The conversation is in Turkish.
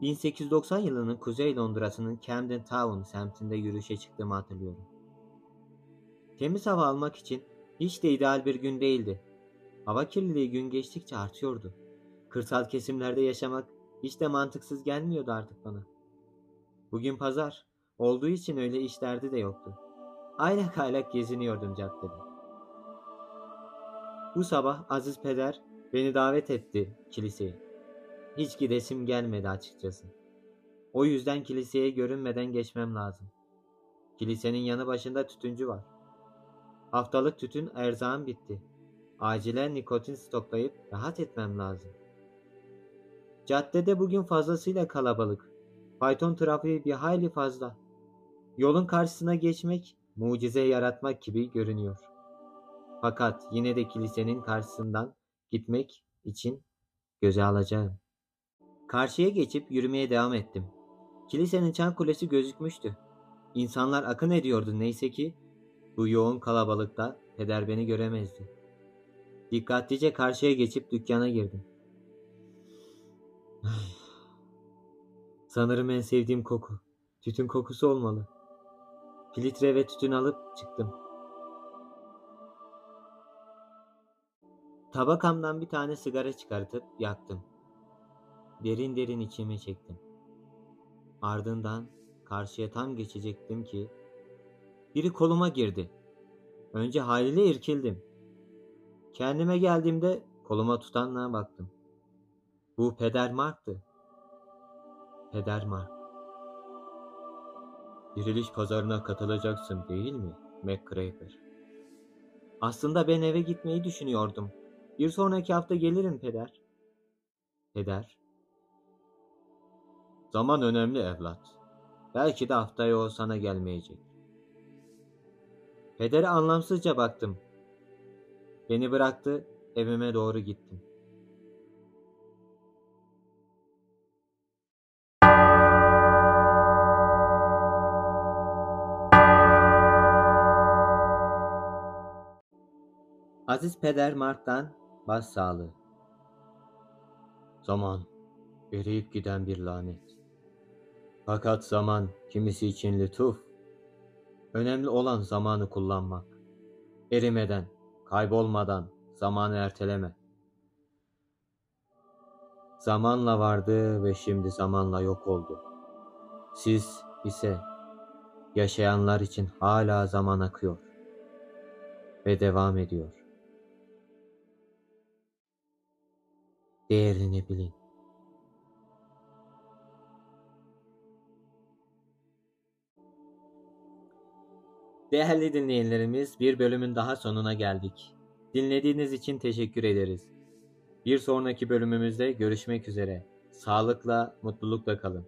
1890 yılının Kuzey Londra'sının Camden Town semtinde yürüyüşe çıktığımı hatırlıyorum. Temiz hava almak için hiç de ideal bir gün değildi. Hava kirliliği gün geçtikçe artıyordu. Kırsal kesimlerde yaşamak hiç de mantıksız gelmiyordu artık bana. Bugün pazar olduğu için öyle işlerdi de yoktu. Aylak aylak geziniyordum caddede. Bu sabah Aziz Peder beni davet etti kiliseye. Hiç gidesim gelmedi açıkçası. O yüzden kiliseye görünmeden geçmem lazım. Kilisenin yanı başında tütüncü var. Haftalık tütün erzağım bitti. Acilen nikotin stoklayıp rahat etmem lazım. Caddede bugün fazlasıyla kalabalık. Fayton trafiği bir hayli fazla. Yolun karşısına geçmek mucize yaratmak gibi görünüyor. Fakat yine de kilisenin karşısından gitmek için göze alacağım. Karşıya geçip yürümeye devam ettim. Kilisenin çan kulesi gözükmüştü. İnsanlar akın ediyordu neyse ki bu yoğun kalabalıkta peder beni göremezdi. Dikkatlice karşıya geçip dükkana girdim. Sanırım en sevdiğim koku. Tütün kokusu olmalı. Filtre ve tütün alıp çıktım. Tabakamdan bir tane sigara çıkartıp yaktım. Derin derin içime çektim. Ardından karşıya tam geçecektim ki biri koluma girdi. Önce haliyle irkildim. Kendime geldiğimde koluma tutanlığa baktım. Bu Peder Mark'tı. Peder Mark. Diriliş pazarına katılacaksın değil mi, McCraper? Aslında ben eve gitmeyi düşünüyordum. Bir sonraki hafta gelirim peder. Peder. Zaman önemli evlat. Belki de haftaya o sana gelmeyecek. Pedere anlamsızca baktım. Beni bıraktı, evime doğru gittim. Aziz Peder Mark'tan baş sağlığı. Zaman, eriyip giden bir lanet. Fakat zaman kimisi için lütuf. Önemli olan zamanı kullanmak. Erimeden, kaybolmadan zamanı erteleme. Zamanla vardı ve şimdi zamanla yok oldu. Siz ise yaşayanlar için hala zaman akıyor ve devam ediyor. Değerini bilin. Değerli dinleyenlerimiz bir bölümün daha sonuna geldik. Dinlediğiniz için teşekkür ederiz. Bir sonraki bölümümüzde görüşmek üzere. Sağlıkla, mutlulukla kalın.